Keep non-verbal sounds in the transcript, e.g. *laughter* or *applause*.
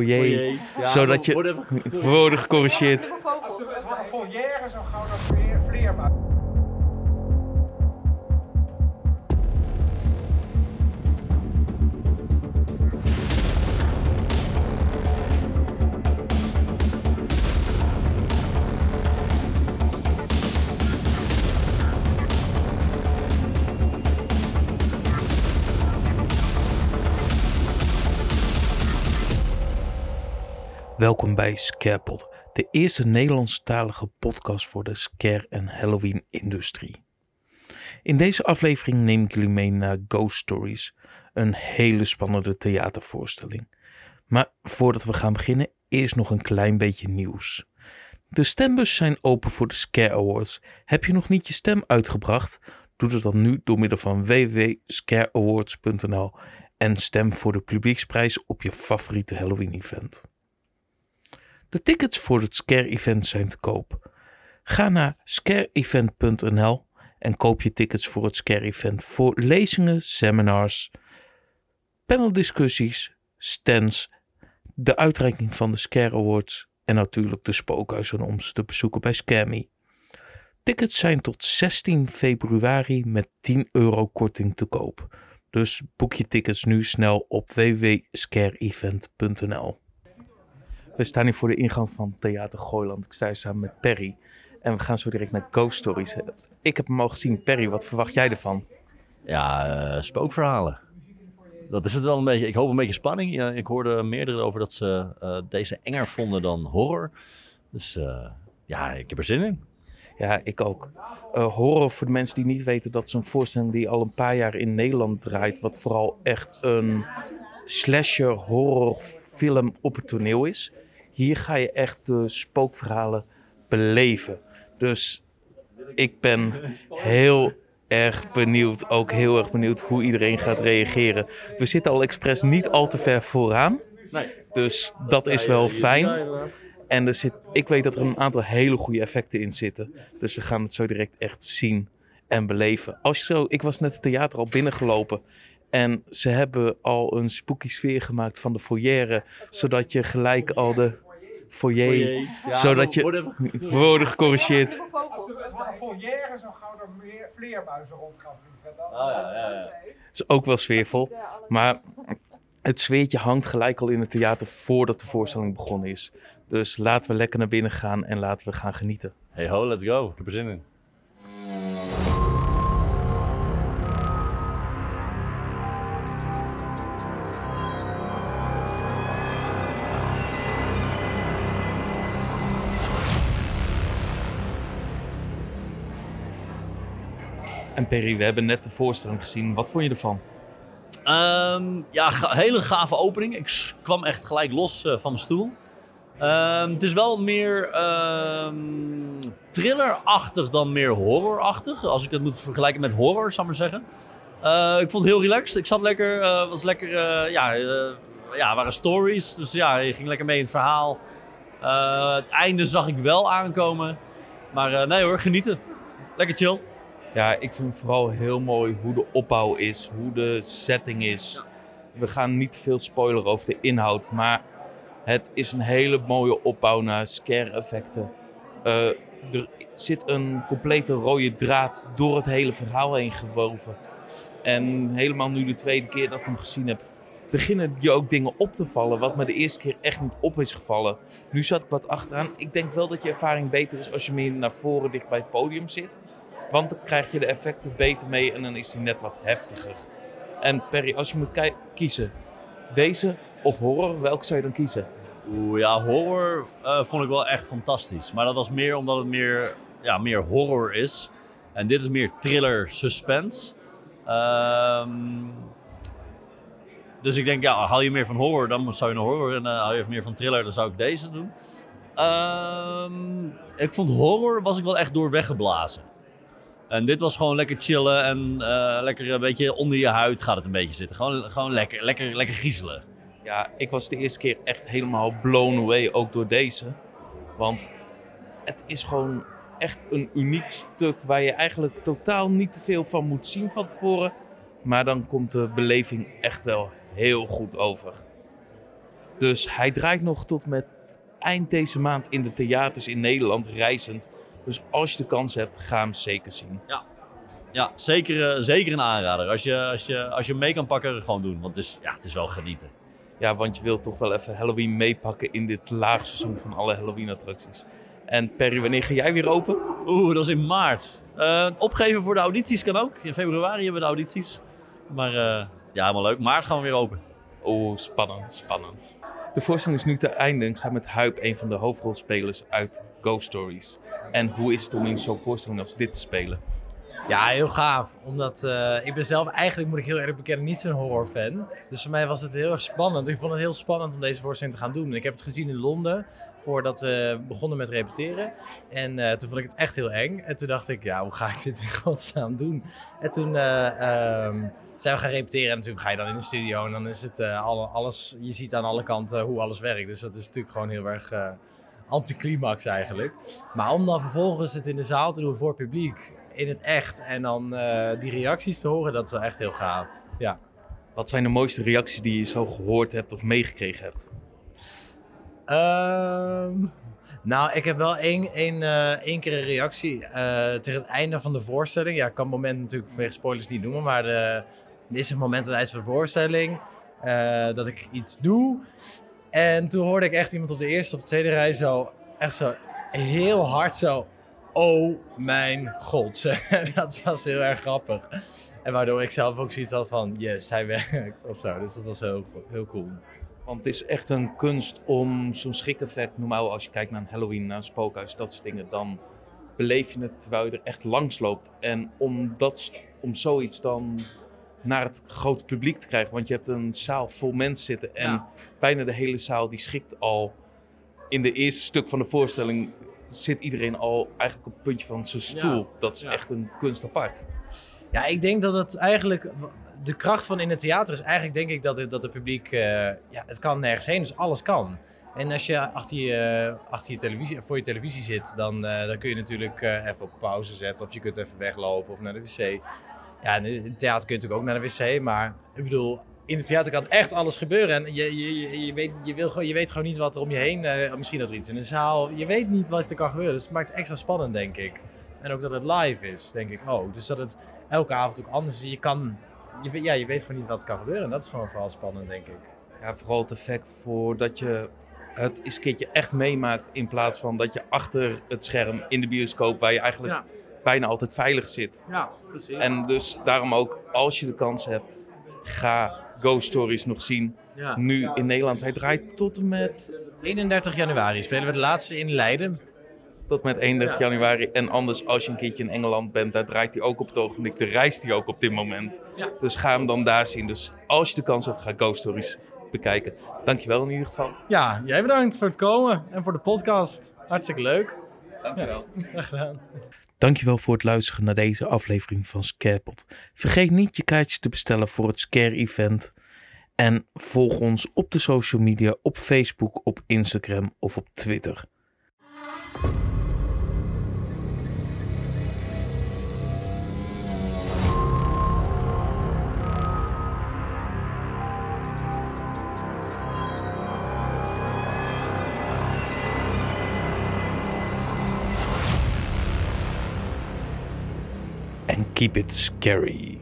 foyer. Foyer. Ja, zodat je- We worden *laughs* gecorrigeerd. Als de foyer zo gauw dat vleer, vleermuis. Welkom bij Scarepod, de eerste Nederlandstalige podcast voor de scare- en Halloween-industrie. In deze aflevering neem ik jullie mee naar Ghost Stories, een hele spannende theatervoorstelling. Maar voordat we gaan beginnen, eerst nog een klein beetje nieuws. De stembussen zijn open voor de Scare Awards. Heb je nog niet je stem uitgebracht? Doe dat dan nu door middel van www.scareawards.nl en stem voor de publieksprijs op je favoriete Halloween-event. De tickets voor het Scare Event zijn te koop. Ga naar scareevent.nl en koop je tickets voor het Scare Event voor lezingen, seminars, paneldiscussies, stands, de uitreiking van de Scare Awards en natuurlijk de spookhuizen om ze te bezoeken bij Scammy. Tickets zijn tot 16 februari met 10 euro korting te koop. Dus boek je tickets nu snel op www.scareevent.nl. We staan hier voor de ingang van Theater Gooiland. Ik sta hier samen met Perry. En we gaan zo direct naar Ghost Stories. Ik heb hem al gezien. Perry, wat verwacht jij ervan? Ja, eh, spookverhalen. Dat is het wel een beetje. Ik hoop een beetje spanning. Ja, ik hoorde meerdere over dat ze eh, deze enger vonden dan horror. Dus eh, ja, ik heb er zin in. Ja, ik ook. Horror, voor de mensen die niet weten, dat is een voorstelling die al een paar jaar in Nederland draait. Wat vooral echt een slasher horrorfilm op het toneel is. Hier ga je echt de spookverhalen beleven. Dus ik ben heel erg benieuwd, ook heel erg benieuwd hoe iedereen gaat reageren. We zitten al expres niet al te ver vooraan. Dus dat is wel fijn. En er zit, ik weet dat er een aantal hele goede effecten in zitten. Dus we gaan het zo direct echt zien en beleven. Als je zo, ik was net het theater al binnengelopen. En ze hebben al een spooky sfeer gemaakt van de foyer. Zodat je gelijk al de foyer... zodat je- *laughs* We worden gecorrigeerd. Als foyer zo gauw dat meer vleermuizen rond gaan vliegen. Dan, Oh, ja, ja, ja. is ook wel sfeervol. Maar het zweertje hangt gelijk al in het theater voordat de voorstelling begonnen is. Dus laten we lekker naar binnen gaan en laten we gaan genieten. Hey ho, let's go. Ik heb er zin in. En Perry, we hebben net de voorstelling gezien. Wat vond je ervan? Ehm, ja, hele gave opening. Ik kwam echt gelijk los eh, van mijn stoel. Ehm, het is wel meer ehm thrillerachtig dan meer horrorachtig. Als ik het moet vergelijken met horror, zou ik maar zeggen. Eh, ik vond het heel relaxed. Ik zat lekker, eh, was lekker, ja, ja, waren stories. Dus ja, je ging lekker mee in het verhaal. Het einde zag ik wel aankomen. Maar nee hoor, genieten. Lekker chill. Ja, ik vind vooral heel mooi hoe de opbouw is, hoe de setting is. We gaan niet veel spoileren over de inhoud, maar het is een hele mooie opbouw naar scare effecten. Eh, er zit een complete rode draad door het hele verhaal heen gewoven. En helemaal nu de tweede keer dat ik hem gezien heb, beginnen je ook dingen op te vallen wat me de eerste keer echt niet op is gevallen. Nu zat ik wat achteraan. Ik denk wel dat je ervaring beter is als je meer naar voren dicht bij het podium zit. Want dan krijg je de effecten beter mee en dan is die net wat heftiger. En Perry, als je moet ki- kiezen, deze of horror, welke zou je dan kiezen? Oeh, ja, horror eh, vond ik wel echt fantastisch. Maar dat was meer omdat het meer, ja, meer horror is. En dit is meer thriller suspense. Ehm, dus ik denk, ja, hou je meer van horror, dan zou je een horror. En hou je meer van thriller, dan zou ik deze doen. Ehm, ik vond horror, was ik wel echt door weggeblazen. En dit was gewoon lekker chillen en eh, lekker een beetje onder je huid gaat het een beetje zitten. Gewoon, gewoon lekker, lekker, lekker griezelen. Ja, ik was de eerste keer echt helemaal blown away, ook door deze. Want het is gewoon echt een uniek stuk waar je eigenlijk totaal niet te veel van moet zien van tevoren. Maar dan komt de beleving echt wel heel goed over. Dus hij draait nog tot met eind deze maand in de theaters in Nederland reizend. Dus als je de kans hebt, ga hem zeker zien. Ja, zeker, eh, zeker een aanrader. Als je, als, je, als je hem mee kan pakken, gewoon doen. Want het is, ja, het is wel genieten. Ja, want je wilt toch wel even Halloween meepakken in dit laagseizoen van alle Halloween-attracties. En Perry, wanneer ga jij weer open? Oeh, dat is in maart. Eh, opgeven voor de audities kan ook. In februari hebben we de audities. Maar eh, ja, helemaal leuk. Maart gaan we weer open. Oeh, spannend, spannend. De voorstelling is nu te einde. Ik sta met Huip, een van de hoofdrolspelers uit Ghost Stories. En hoe is het om in zo'n voorstelling als dit te spelen? Ja, heel gaaf. Omdat eh, ik ben zelf eigenlijk, moet ik heel eerlijk bekennen, niet zo'n horrorfan. Dus voor mij was het heel erg spannend. Ik vond het heel spannend om deze voorstelling te gaan doen. Ik heb het gezien in Londen, voordat we begonnen met repeteren. En eh, toen vond ik het echt heel eng. En toen dacht ik, ja, hoe ga ik dit in *laughs* godsnaam doen? En toen eh, ehm, zijn we gaan repeteren. En natuurlijk ga je dan in de studio en dan is het alle, alles... Je ziet aan alle kanten hoe alles werkt. Dus dat is natuurlijk gewoon heel erg... anticlimax eigenlijk. Maar om dan vervolgens het in de zaal te doen voor publiek, in het echt, en dan eh, die reacties te horen, dat is wel echt heel gaaf. Ja. Wat zijn de mooiste reacties die je zo gehoord hebt of meegekregen hebt? Ehm, nou, ik heb wel één, één, eh, één keer een reactie eh, tegen het einde van de voorstelling. Ja, ik kan het moment natuurlijk vanwege spoilers niet noemen, maar de, er is een moment aan het van de voorstelling dat ik iets doe. En toen hoorde ik echt iemand op de eerste of de tweede rij zo, echt zo heel hard zo, oh mijn god. *laughs* dat was heel erg grappig. En waardoor ik zelf ook zoiets had van, yes, hij werkt of zo. Dus dat was heel, heel cool. Want het is echt een kunst om zo'n schrik-effect, normaal als je kijkt naar een Halloween, naar spookhuis, dat soort dingen, dan beleef je het terwijl je er echt langs loopt. En om, dat, om zoiets dan naar het grote publiek te krijgen, want je hebt een zaal vol mensen zitten en Ja. bijna de hele zaal die schrikt al. In de eerste stuk van de voorstelling zit iedereen al eigenlijk op het puntje van zijn stoel. Dat is Ja. echt een kunst apart. Ja, ik denk dat het eigenlijk. De kracht van in het theater is eigenlijk, denk ik, dat het, dat het publiek. eh, ja, het kan nergens heen, dus alles kan. En als je achter je, achter je televisie, voor je televisie zit, dan, eh, dan kun je natuurlijk eh, even op pauze zetten. Of je kunt even weglopen of naar de wc. Ja, in het theater kun je natuurlijk ook naar de wc. Maar ik bedoel, in het theater kan echt alles gebeuren. En je, je, je, weet, je, wil, gewoon- je weet gewoon niet wat er om je heen... eh, misschien dat er iets in de zaal... Je weet niet wat er kan gebeuren. Dus het maakt het extra spannend, denk ik. En ook dat het live is, denk ik ook. Dus dat het elke avond ook anders is. Je kan... Je, weet- ja, je weet gewoon niet wat er kan gebeuren. En dat is gewoon vooral spannend, denk ik. Ja, vooral het effect voor dat je het eens een keertje echt meemaakt. In plaats van dat je achter het scherm in de bioscoop, waar je eigenlijk Ja. Bijna altijd veilig zit. Ja, precies. En dus daarom ook, als je de kans hebt, ga Ghost Stories nog zien. ja. Nu in Nederland. Hij draait tot en met, 31 januari spelen we de laatste in Leiden. tot met 31 januari. En anders, als je een keertje in Engeland bent, daar draait hij ook op het ogenblik. Daar reist hij ook op dit moment. Ja. Dus ga hem dan daar zien. Dus als je de kans hebt, ga Ghost Stories bekijken. Dankjewel in ieder geval. Ja, jij bedankt voor het komen en voor de podcast. Hartstikke leuk. Dankjewel. Graag gedaan. Dankjewel voor het luisteren naar deze aflevering van Scarepot. Vergeet niet je kaartjes te bestellen voor het Scare Event. En volg ons op de social media, op Facebook, op Instagram of op Twitter. Keep it scary.